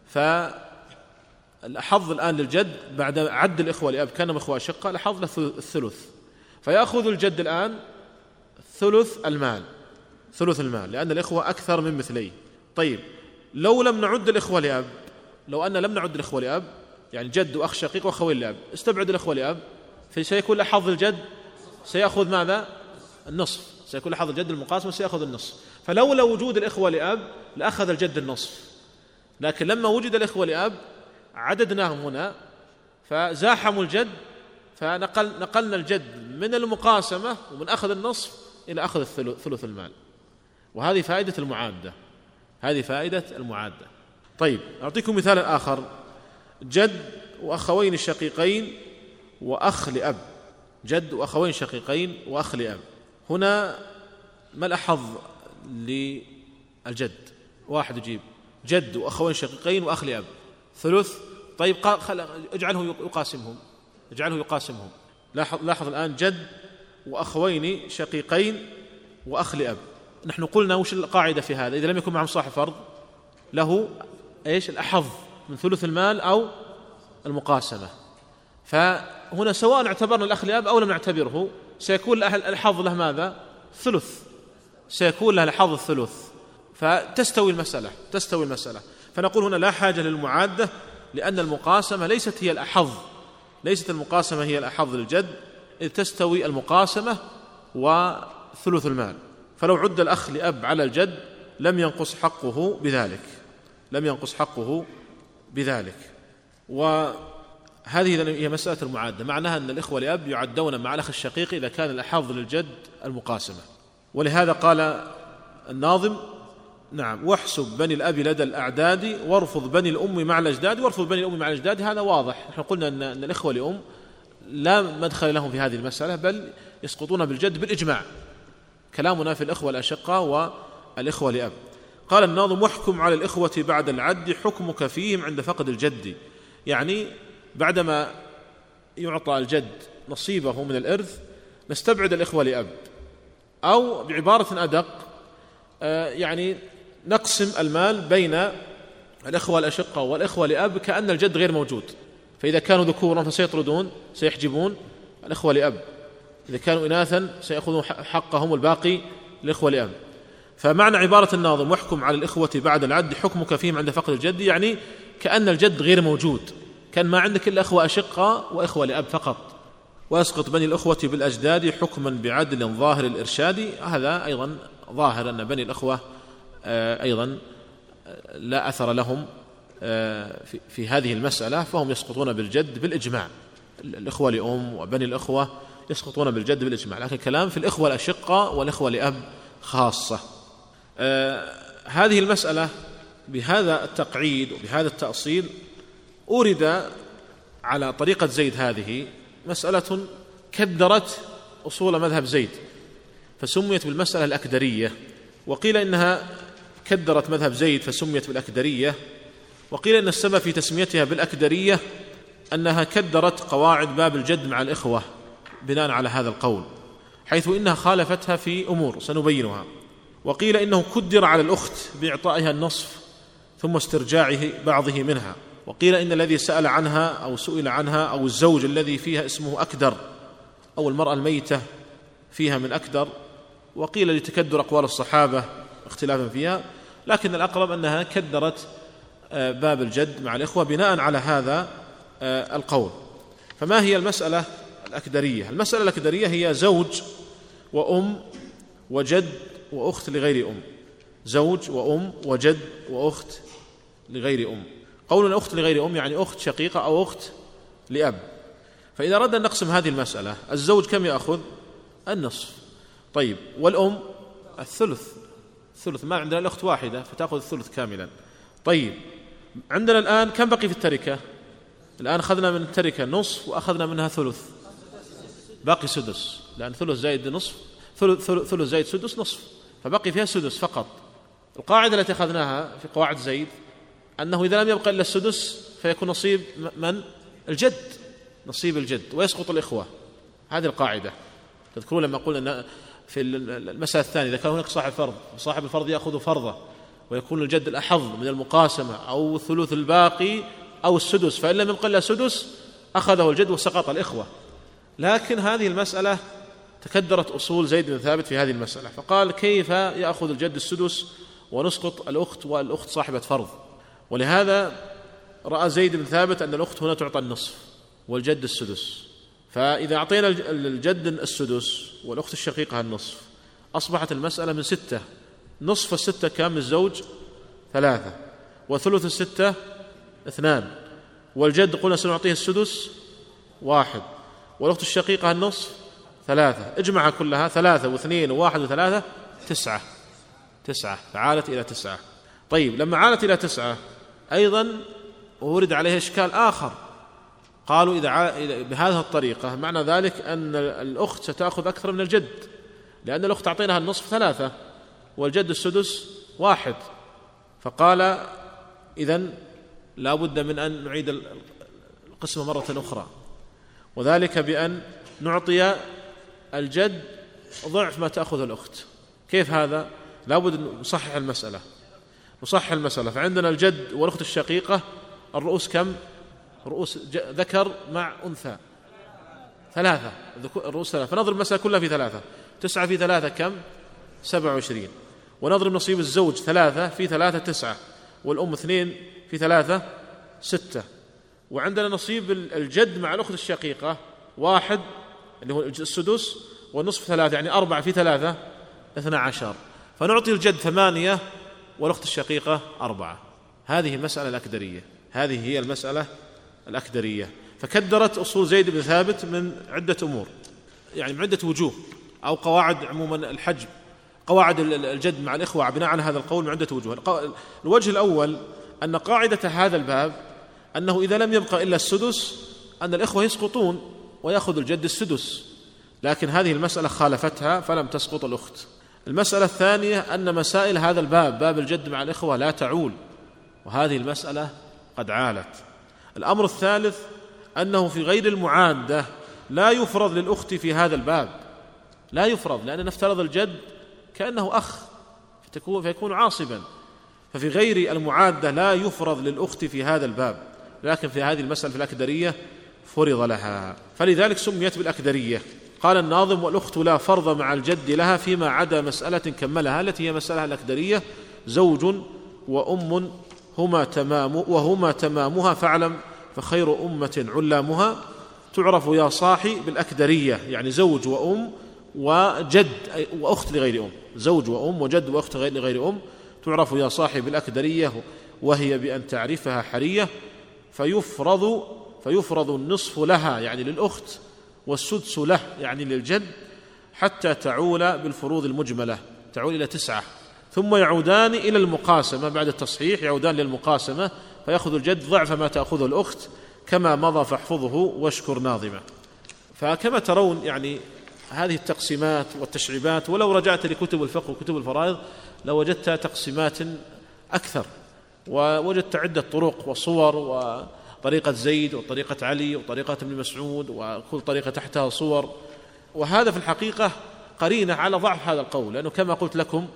فالحظ الآن للجد بعد عد الإخوة لأب كانوا إخوة شقة الحظ له الثلث. فيأخذ الجد الآن ثلث المال. ثلث المال لأن الإخوة أكثر من مثليه. طيب لو لم نعد الإخوة لأب لو أن لم نعد الإخوة لأب يعني جد وأخ شقيق وأخوين لأب استبعد الإخوة لأب فسيكون له حظ الجد سيأخذ ماذا؟ النصف. سيكون له حظ الجد المقاسم سيأخذ النصف. فلولا وجود الإخوة لأب لأخذ الجد النصف. لكن لما وجد الإخوة لأب عددناهم هنا فزاحموا الجد فنقل نقلنا الجد من المقاسمة ومن أخذ النصف إلى أخذ ثلث المال. وهذه فائدة المعادة. هذه فائدة المعادة. طيب أعطيكم مثالا آخر. جد وأخوين الشقيقين وأخ لأب. جد وأخوين شقيقين وأخ لأب. هنا ما الأحظ للجد؟ واحد يجيب. جد وأخوين شقيقين وأخ لأب. ثلث طيب اجعله يقاسمهم. اجعله يقاسمهم. لاحظ, لاحظ الآن جد وأخوين شقيقين وأخ لأب. نحن قلنا وش القاعدة في هذا؟ إذا لم يكن معهم صاحب فرض له إيش؟ الأحظ. من ثلث المال أو المقاسمة. فهنا سواء اعتبرنا الأخ لأب أو لم نعتبره سيكون الحظ له ماذا؟ ثلث. سيكون له الحظ الثلث. فتستوي المسألة تستوي المسألة. فنقول هنا لا حاجة للمعادة لأن المقاسمة ليست هي الأحظ. ليست المقاسمة هي الأحظ للجد إذ تستوي المقاسمة وثلث المال. فلو عد الأخ لأب على الجد لم ينقص حقه بذلك. لم ينقص حقه بذلك. وهذه هي مسألة المعادة. معناها أن الإخوة لأب يعدون مع الأخ الشقيق إذا كان الأحظ للجد المقاسمة. ولهذا قال الناظم نعم واحسب بني الأب لدى الأعداد وارفض بني الأم مع الأجداد وارفض بني الأم مع الأجداد. هذا واضح. نحن قلنا أن, الإخوة لأم لا مدخل لهم في هذه المسألة بل يسقطون بالجد بالإجماع. كلامنا في الإخوة الأشقاء والإخوة لأب. قال الناظم واحكم على الإخوة بعد العد حكمك فيهم عند فقد الجد. يعني بعدما يعطى الجد نصيبه من الإرث نستبعد الإخوة لأب. أو بعبارة أدق آه، يعني نقسم المال بين الإخوة الأشقة والإخوة لأب كأن الجد غير موجود. فإذا كانوا ذكورا فسيطردون سيحجبون الإخوة لأب. إذا كانوا إناثا سيأخذون حقهم الباقي للإخوة لأب. فمعنى عبارة الناظم واحكم على الإخوة بعد العد حكمك فيهم عند فقد الجد يعني كأن الجد غير موجود. كان ما عندك إلا أخوة أشقة وإخوة لأب فقط. وأسقط بني الأخوة بالأجداد حكما بعدل ظاهر الإرشاد. هذا أيضا ظاهر أن بني الأخوة آه، أيضا آه، لا أثر لهم في هذه المسألة فهم يسقطون بالجد بالإجماع. الإخوة لأم وبني الإخوة يسقطون بالجد بالإجماع. لكن كلام في الإخوة الأشقة والإخوة لأب خاصة. هذه المسألة بهذا التقعيد وبهذا التأصيل أورد على طريقة زيد هذه مسألة كدرت أصول مذهب زيد فسميت بالمسألة الأكدرية وقيل إنها كدرت مذهب زيد فسميت بالأكدرية وقيل إن السبب في تسميتها بالأكدرية أنها كدرت قواعد باب الجد مع الإخوة بناء على هذا القول حيث إنها خالفتها في أمور سنبينها. وقيل إنه كدر على الأخت بإعطائها النصف ثم استرجاعه بعضه منها. وقيل إن الذي سأل عنها أو سئل عنها أو الزوج الذي فيها اسمه أكدر أو المرأة الميتة فيها من أكدر. وقيل لتكدر أقوال الصحابة اختلافا فيها. لكن الأقرب أنها كدرت آه، باب الجد مع الإخوة بناء على هذا آه، القول. فما هي المسألة الأكدرية؟ المسألة الأكدرية هي زوج وأم وجد وأخت لغير أم. زوج وأم وجد وأخت لغير أم. قولنا أخت لغير أم يعني أخت شقيقة أو أخت لأب. فإذا أردنا أن نقسم هذه المسألة الزوج كم يأخذ؟ النصف. طيب والأم؟ الثلث. الثلث ما عندنا الأخت واحدة فتأخذ الثلث كاملا. طيب عندنا الآن كم بقي في التركة؟ الآن أخذنا من التركة نصف وأخذنا منها ثلث. باقي سدس. لأن ثلث زائد نصف ثلث, ثلث زائد سدس نصف. فبقي فيها سدس فقط. القاعدة التي أخذناها في قواعد زيد أنه إذا لم يبقى إلا السدس فيكون نصيب من؟ الجد. نصيب الجد ويسقط الإخوة. هذه القاعدة. تذكرون لما قلنا في المسألة الثانية إذا كان هناك صاحب فرض وصاحب الفرض يأخذ فرضه ويكون الجد الأحظ من المقاسمة أو الثلث الباقي أو السدس فإن لم يبقى إلا سدس أخذه الجد وسقط الإخوة. لكن هذه المسألة تكدرت أصول زيد بن ثابت في هذه المسألة فقال كيف يأخذ الجد السدس ونسقط الأخت والأخت صاحبة فرض؟ ولهذا رأى زيد بن ثابت أن الأخت هنا تعطى النصف والجد السدس. فإذا أعطينا الجد السدس والأخت الشقيقة النصف أصبحت المسألة من ستة. نصف الستة كم؟ الزوج ثلاثة وثلث الستة اثنان. والجد قلنا سنعطيه السدس واحد والأخت الشقيقة النصف ثلاثة. اجمعها كلها ثلاثة واثنين وواحد وثلاثة تسعة. تسعة. فعالت إلى تسعة. طيب لما عالت إلى تسعة أيضا ورد عليه إشكال آخر. قالوا إذا بهذه الطريقة معنى ذلك أن الأخت ستأخذ أكثر من الجد. لأن الأخت أعطيناها النصف ثلاثة والجد السدس واحد. فقال إذا لا بد من أن نعيد القسمة مرة أخرى. وذلك بأن نعطي الجد ضعف ما تأخذ الأخت. كيف هذا؟ لا بد أن نصحح المسألة. نصحح المسألة. فعندنا الجد والأخت الشقيقة الرؤوس كم؟ رؤوس ذكر مع أنثى. ثلاثة. الرؤوس ثلاثة. فنضرب المسألة كلها في ثلاثة. تسعة في ثلاثة كم؟ سبعة وعشرين. ونضرب نصيب الزوج ثلاثة في ثلاثة تسعة. والأم اثنين في ثلاثة ستة. وعندنا نصيب الجد مع الأخت الشقيقة واحد اللي هو السدس والنصف ثلاثة يعني أربعة في ثلاثة اثنى عشر. فنعطي الجد ثمانية والأخت الشقيقة أربعة. هذه المسألة الأكدرية. هذه هي المسألة الأكدرية. فكدرت أصول زيد بن ثابت من عدة أمور. يعني من عدة وجوه. أو قواعد عموما الحجب قواعد الجد مع الإخوة بناء على هذا القول من عدة وجوه. الوجه الأول أن قاعدة هذا الباب أنه إذا لم يبقى إلا السدس أن الإخوة يسقطون ويأخذ الجد السدس. لكن هذه المسألة خالفتها فلم تسقط الأخت. المسألة الثانية أن مسائل هذا الباب باب الجد مع الإخوة لا تعول. وهذه المسألة قد عالت. الأمر الثالث أنه في غير المعادة لا يفرض للأخت في هذا الباب. لا يفرض لأن نفترض الجد كأنه أخ فتكون فيكون عاصبا. ففي غير المعادة لا يفرض للأخت في هذا الباب. لكن في هذه المسألة في الأكدرية فرض لها. فلذلك سميت بالأكدرية. قال الناظم والأخت لا فرض مع الجد لها فيما عدا مسألة كملها التي هي مسألة الأكدرية. زوج وأم هما تمام وهما تمامها فاعلم فخير أمة علامها. تعرف يا صاحي بالأكدرية يعني زوج وأم وجد وأخت لغير أم. زوج وأم وجد وأخت لغير أم. تعرف يا صاحب الأكدرية وهي بأن تعرفها حرية. فيفرض فيفرض النصف لها يعني للأخت والسدس له يعني للجد حتى تعول بالفروض المجملة تعول إلى تسعة. ثم يعودان إلى المقاسمة بعد التصحيح يعودان للمقاسمة فيأخذ الجد ضعف ما تأخذه الأخت كما مضى فاحفظه واشكر ناظمة. فكما ترون يعني هذه التقسيمات والتشعيبات ولو رجعت لكتب الفقه وكتب الفرائض لوجدت تقسيمات أكثر ووجدت عدة طرق وصور وطريقة زيد وطريقة علي وطريقة ابن مسعود وكل طريقة تحتها صور. وهذا في الحقيقة قرينة على ضعف هذا القول لأنه كما قلت لكم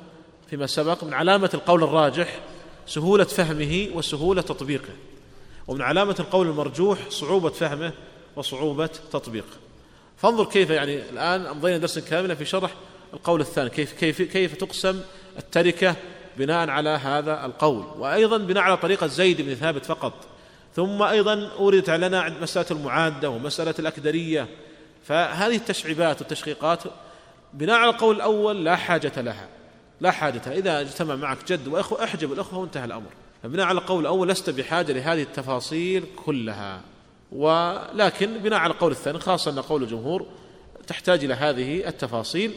فيما سبق من علامة القول الراجح سهولة فهمه وسهولة تطبيقه ومن علامة القول المرجوح صعوبة فهمه وصعوبة تطبيقه. فانظر كيف يعني الآن أمضينا درسا كاملا في شرح القول الثاني كيف كيف كيف تقسم التركة بناء على هذا القول. وأيضا بناء على طريقة زيد بن ثابت فقط. ثم أيضا أوردت لنا مسألة المعادة ومسألة الأكدرية. فهذه التشعيبات والتشقيقات بناء على القول الأول لا حاجة لها لا حاجة لها. إذا اجتمع معك جد وأخوة أحجب الأخوة وانتهى الأمر. بناء على القول الأول لست بحاجة لهذه التفاصيل كلها. ولكن بناء على القول الثاني خاصة أن قول الجمهور تحتاج إلى هذه التفاصيل.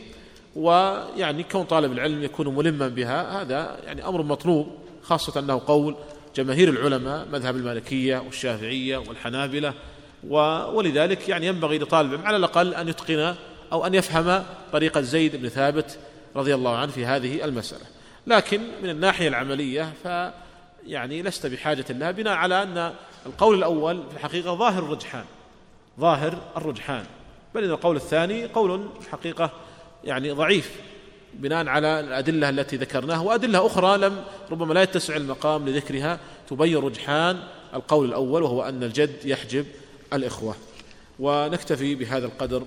ويعني كون طالب العلم يكون ملما بها هذا يعني أمر مطلوب خاصة أنه قول جماهير العلماء مذهب المالكية والشافعية والحنابلة ولذلك يعني ينبغي لطالب على الأقل أن يتقن أو أن يفهم طريقة زيد بن ثابت رضي الله عنه في هذه المسألة. لكن من الناحية العملية ف يعني لست بحاجة لها بناء على أن القول الأول في الحقيقة ظاهر الرجحان ظاهر الرجحان. بل إن القول الثاني قول في الحقيقة يعني ضعيف. بناء على الأدلة التي ذكرناها وأدلة أخرى لم ربما لا يتسع المقام لذكرها تبين رجحان القول الأول وهو أن الجد يحجب الإخوة. ونكتفي بهذا القدر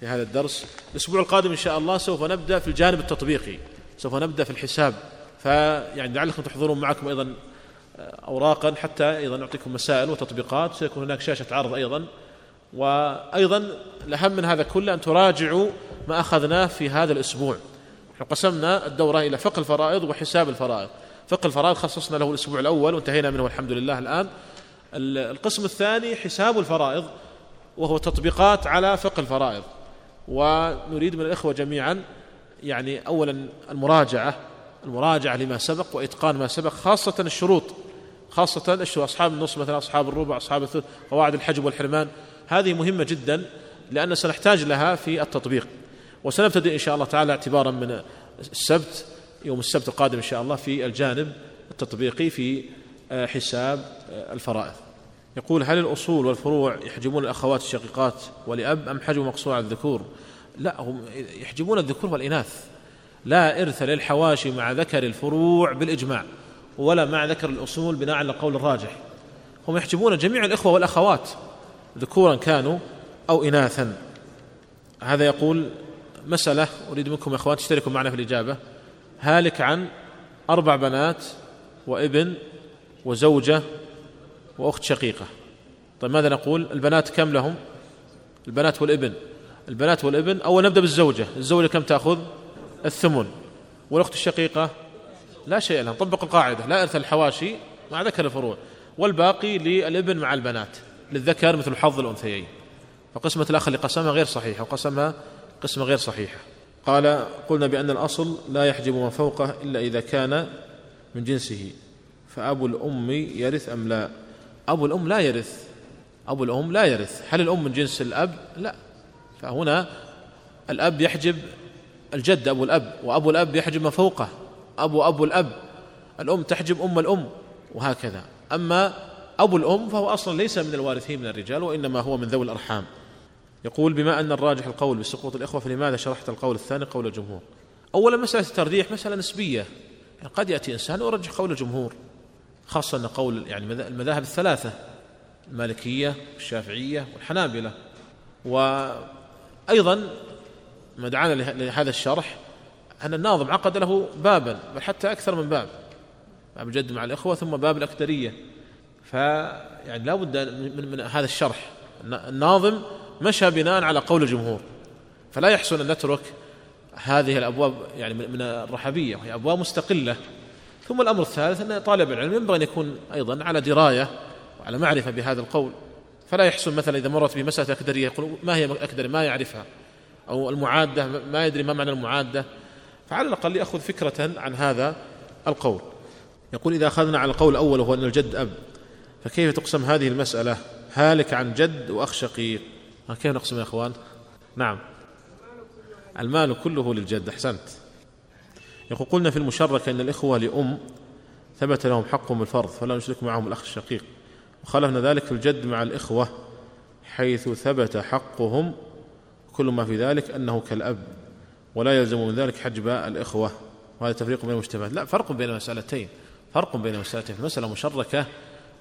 في هذا الدرس. الأسبوع القادم إن شاء الله سوف نبدأ في الجانب التطبيقي سوف نبدأ في الحساب. فيعني لعلكم تحضرون معكم أيضا أوراقا حتى أيضا نعطيكم مسائل وتطبيقات سيكون هناك شاشة عرض أيضا. وأيضا الأهم من هذا كله أن تراجعوا ما أخذناه في هذا الأسبوع. قسمنا الدورة إلى فقه الفرائض وحساب الفرائض. فقه الفرائض خصصنا له الأسبوع الأول وانتهينا منه الحمد لله الآن. القسم الثاني حساب الفرائض وهو تطبيقات على فقه الفرائض. ونريد من الإخوة جميعا يعني أولا المراجعة المراجعة لما سبق وإتقان ما سبق خاصة الشروط خاصة الشروط أصحاب النص مثلا أصحاب الربع أصحاب الثلث قواعد الحجب والحرمان. هذه مهمة جدا لأن سنحتاج لها في التطبيق. وسنبتدئ إن شاء الله تعالى اعتبارا من السبت يوم السبت القادم إن شاء الله في الجانب التطبيقي في آه، حساب آه، الفرائض. يقول هل الأصول والفروع يحجبون الأخوات الشقيقات ولأب أم حجب مقصور على الذكور؟ لا هم يحجبون الذكور والإناث. لا إرث للحواشي مع ذكر الفروع بالإجماع ولا مع ذكر الأصول بناء على القول الراجح. هم يحجبون جميع الإخوة والأخوات ذكورا كانوا أو إناثا. هذا يقول مسألة أريد منكم يا أخوان تشتركوا معنا في الإجابة. هالك عن أربع بنات وابن وزوجة وأخت شقيقة. طيب ماذا نقول؟ البنات كم لهم؟ البنات والابن. البنات والابن أول نبدأ بالزوجة. الزوجة كم تأخذ؟ الثمن. والأخت الشقيقة؟ لا شيء لها طبق القاعدة. لا إرث الحواشي مع ذكر الفروع. والباقي للابن مع البنات. للذكر مثل حظ الأنثيين. فقسمة الأخ اللي قسمها غير صحيحة وقسمها قسمة غير صحيحة قال قلنا بأن الأصل لا يحجب ما فوقه إلا إذا كان من جنسه. فأبو الأم يرث أم لا؟ أبو الأم لا يرث. أبو الأم لا يرث. هل الأم من جنس الأب؟ لا. فهنا الأب يحجب الجد أبو الأب وأبو الأب يحجب ما فوقه. أبو أبو الأب. الأم تحجب أم الأم وهكذا. أما أبو الأم فهو أصلا ليس من الوارثين من الرجال وإنما هو من ذوي الأرحام. يقول بما أن الراجح القول بسقوط الإخوة فلماذا شرحت القول الثاني قول الجمهور؟ أولا مسألة الترجيح مسألة نسبية. يعني قد يأتي إنسان ويرجح قول الجمهور خاصة أن قول يعني المذاهب الثلاثة المالكية والشافعية والحنابلة. وأيضا ما دعانا لهذا الشرح أن الناظم عقد له بابا بل حتى أكثر من باب باب الجد مع الإخوة ثم باب الأكثرية فيعني لا بد من, من هذا الشرح. الناظم مشى بناء على قول الجمهور. فلا يحسن أن نترك هذه الأبواب يعني من الرحبية وهي أبواب مستقلة. ثم الأمر الثالث أن طالب العلم ينبغي أن يكون أيضا على دراية وعلى معرفة بهذا القول. فلا يحسن مثلا إذا مرت بمسألة أكدرية يقول ما هي أكدرية ما يعرفها. أو المعادة ما يدري ما معنى المعادة. فعلى الأقل يأخذ فكرة عن هذا القول. يقول إذا أخذنا على القول الأول وهو أن الجد أب فكيف تقسم هذه المسألة؟ هالك عن جد وأخ شقيق. كيف نقسم يا أخوان. نعم. المال كله للجد. أحسنت. يقول قلنا في المشركة أن الإخوة لأم ثبت لهم حقهم بالفرض فلا نشرك معهم الأخ الشقيق. وخالفنا ذلك في الجد مع الإخوة حيث ثبت حقهم. كل ما في ذلك أنه كالأب ولا يلزم من ذلك حجب الإخوة. وهذا تفريق بين المشتبهات لا فرق بين المسألتين. فرق بين المسألتين. في مسألة مشركة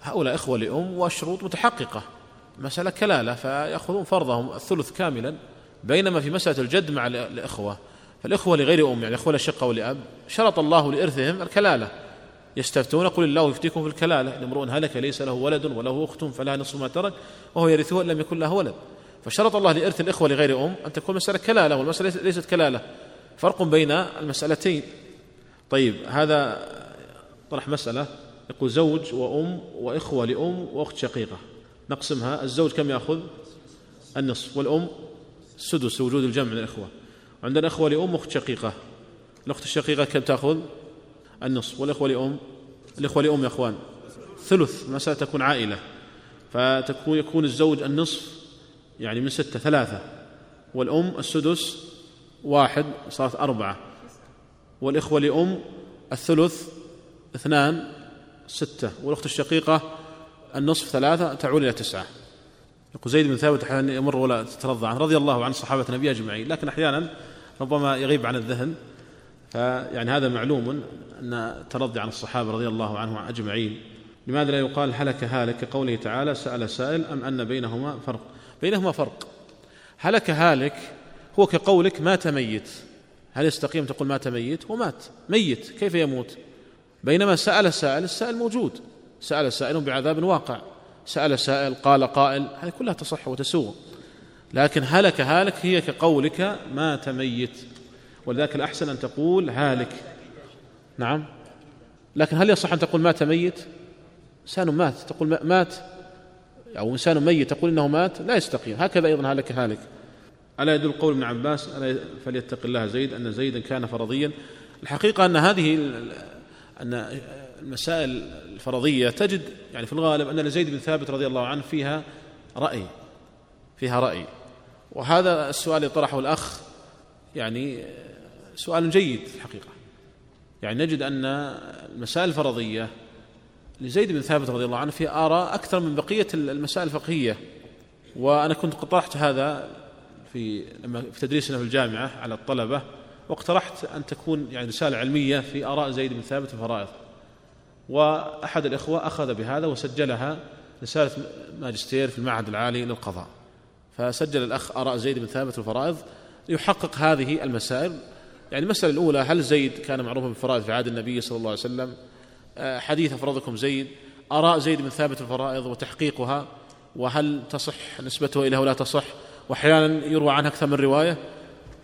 هؤلاء إخوة لأم وشروط متحققة. مسألة كلالة فيأخذون فرضهم الثلث كاملا بينما في مسألة الجد مع الإخوة. فالإخوة لغير أم يعني إخوة لشقة ولأب شرط الله لإرثهم الكلالة. يستفتون قل الله يفتيكم في الكلالة. إن امرؤ هلك ليس له ولد وله أخت فلها نصف ما ترك وهو يرثه إن لم يكن له ولد. فشرط الله لإرث الإخوة لغير أم أن تكون مسألة كلالة والمسألة ليست كلالة. فرق بين المسألتين. طيب هذا طرح مسألة. يقول زوج وأم وإخوة لأم وأخت شقيقة. نقسمها. الزوج كم يأخذ؟ النصف. والأم؟ السدس وجود الجمع من الإخوة. وعندنا إخوة لأم وأخت شقيقة. الأخت الشقيقة كم تأخذ؟ النصف. والإخوة لأم؟ الإخوة لأم يا أخوان. ثلث. مسألة تكون عائلة. فتكون يكون الزوج النصف يعني من ستة ثلاثة. والأم السدس واحد صارت أربعة. والإخوة لأم الثلث اثنان ستة. والأخت الشقيقة النصف ثلاثة تعول إلى تسعة. يقول زيد بن ثابت أحيانا يمر ولا تترضى عنه رضي الله عن صحابة النبي أجمعين لكن أحيانا ربما يغيب عن الذهن. فيعني هذا معلوم أن الترضي عن الصحابة رضي الله عنهم أجمعين. لماذا لا يقال هلك هالك؟ كقوله تعالى سأل سائل أم أن بينهما فرق؟ بينهما فرق. هلك هالك هو كقولك مات ميت. هل يستقيم تقول مات ميت؟ ومات ميت. كيف يموت؟ بينما سأل سائل السائل موجود. سأل سائل بعذاب واقع. سأل سائل قال قائل هذه كلها تصح وتسوء. لكن هلك هالك هي كقولك مات ميت ولذلك الأحسن أن تقول هالك. نعم. لكن هل يصح أن تقول مات ميت إنسان مات. تقول مات. أو إنسان ميت تقول إنه مات؟ لا يستقيم. هكذا أيضا هلك هالك. ألا يدل قول ابن عباس ألا فليتق الله زيد أن زيدا كان فرضيا. الحقيقة أن هذه أن المسائل الفرضية تجد يعني في الغالب أن زيد بن ثابت رضي الله عنه فيها رأي فيها رأي. وهذا السؤال اللي طرحه الأخ يعني سؤال جيد في الحقيقة. يعني نجد أن المسائل الفرضية لزيد بن ثابت رضي الله عنه في آراء أكثر من بقية المسائل الفقهية. وأنا كنت طرحت هذا في لما في تدريسنا في الجامعة على الطلبة واقترحت أن تكون يعني رسالة علمية في آراء زيد بن ثابت في الفرائض. وأحد الإخوة أخذ بهذا وسجلها رسالة ماجستير في المعهد العالي للقضاء. فسجل الأخ آراء زيد بن ثابت الفرائض يحقق هذه المسائل. يعني المسألة الأولى هل زيد كان معروفا بالفرائض في عهد النبي صلى الله عليه وسلم؟ آه، حديث أفرضكم زيد. آراء زيد بن ثابت الفرائض وتحقيقها وهل تصح نسبته إليها ولا تصح؟ وأحيانا يروى عنها أكثر من رواية.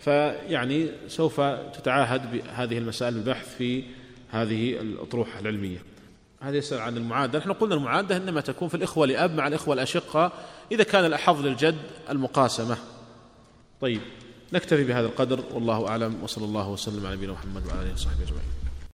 فيعني سوف تتعاهد بهذه المسائل البحث في هذه الأطروحة العلمية. هذا يسأل عن المعادة. نحن قلنا المعادة إنما تكون في الإخوة لأب مع الإخوة الأشقة إذا كان الأحظ للجد المقاسمة. طيب نكتفي بهذا القدر والله أعلم وصلى الله وسلم على نبينا محمد وعلى آله وصحبه أجمعين.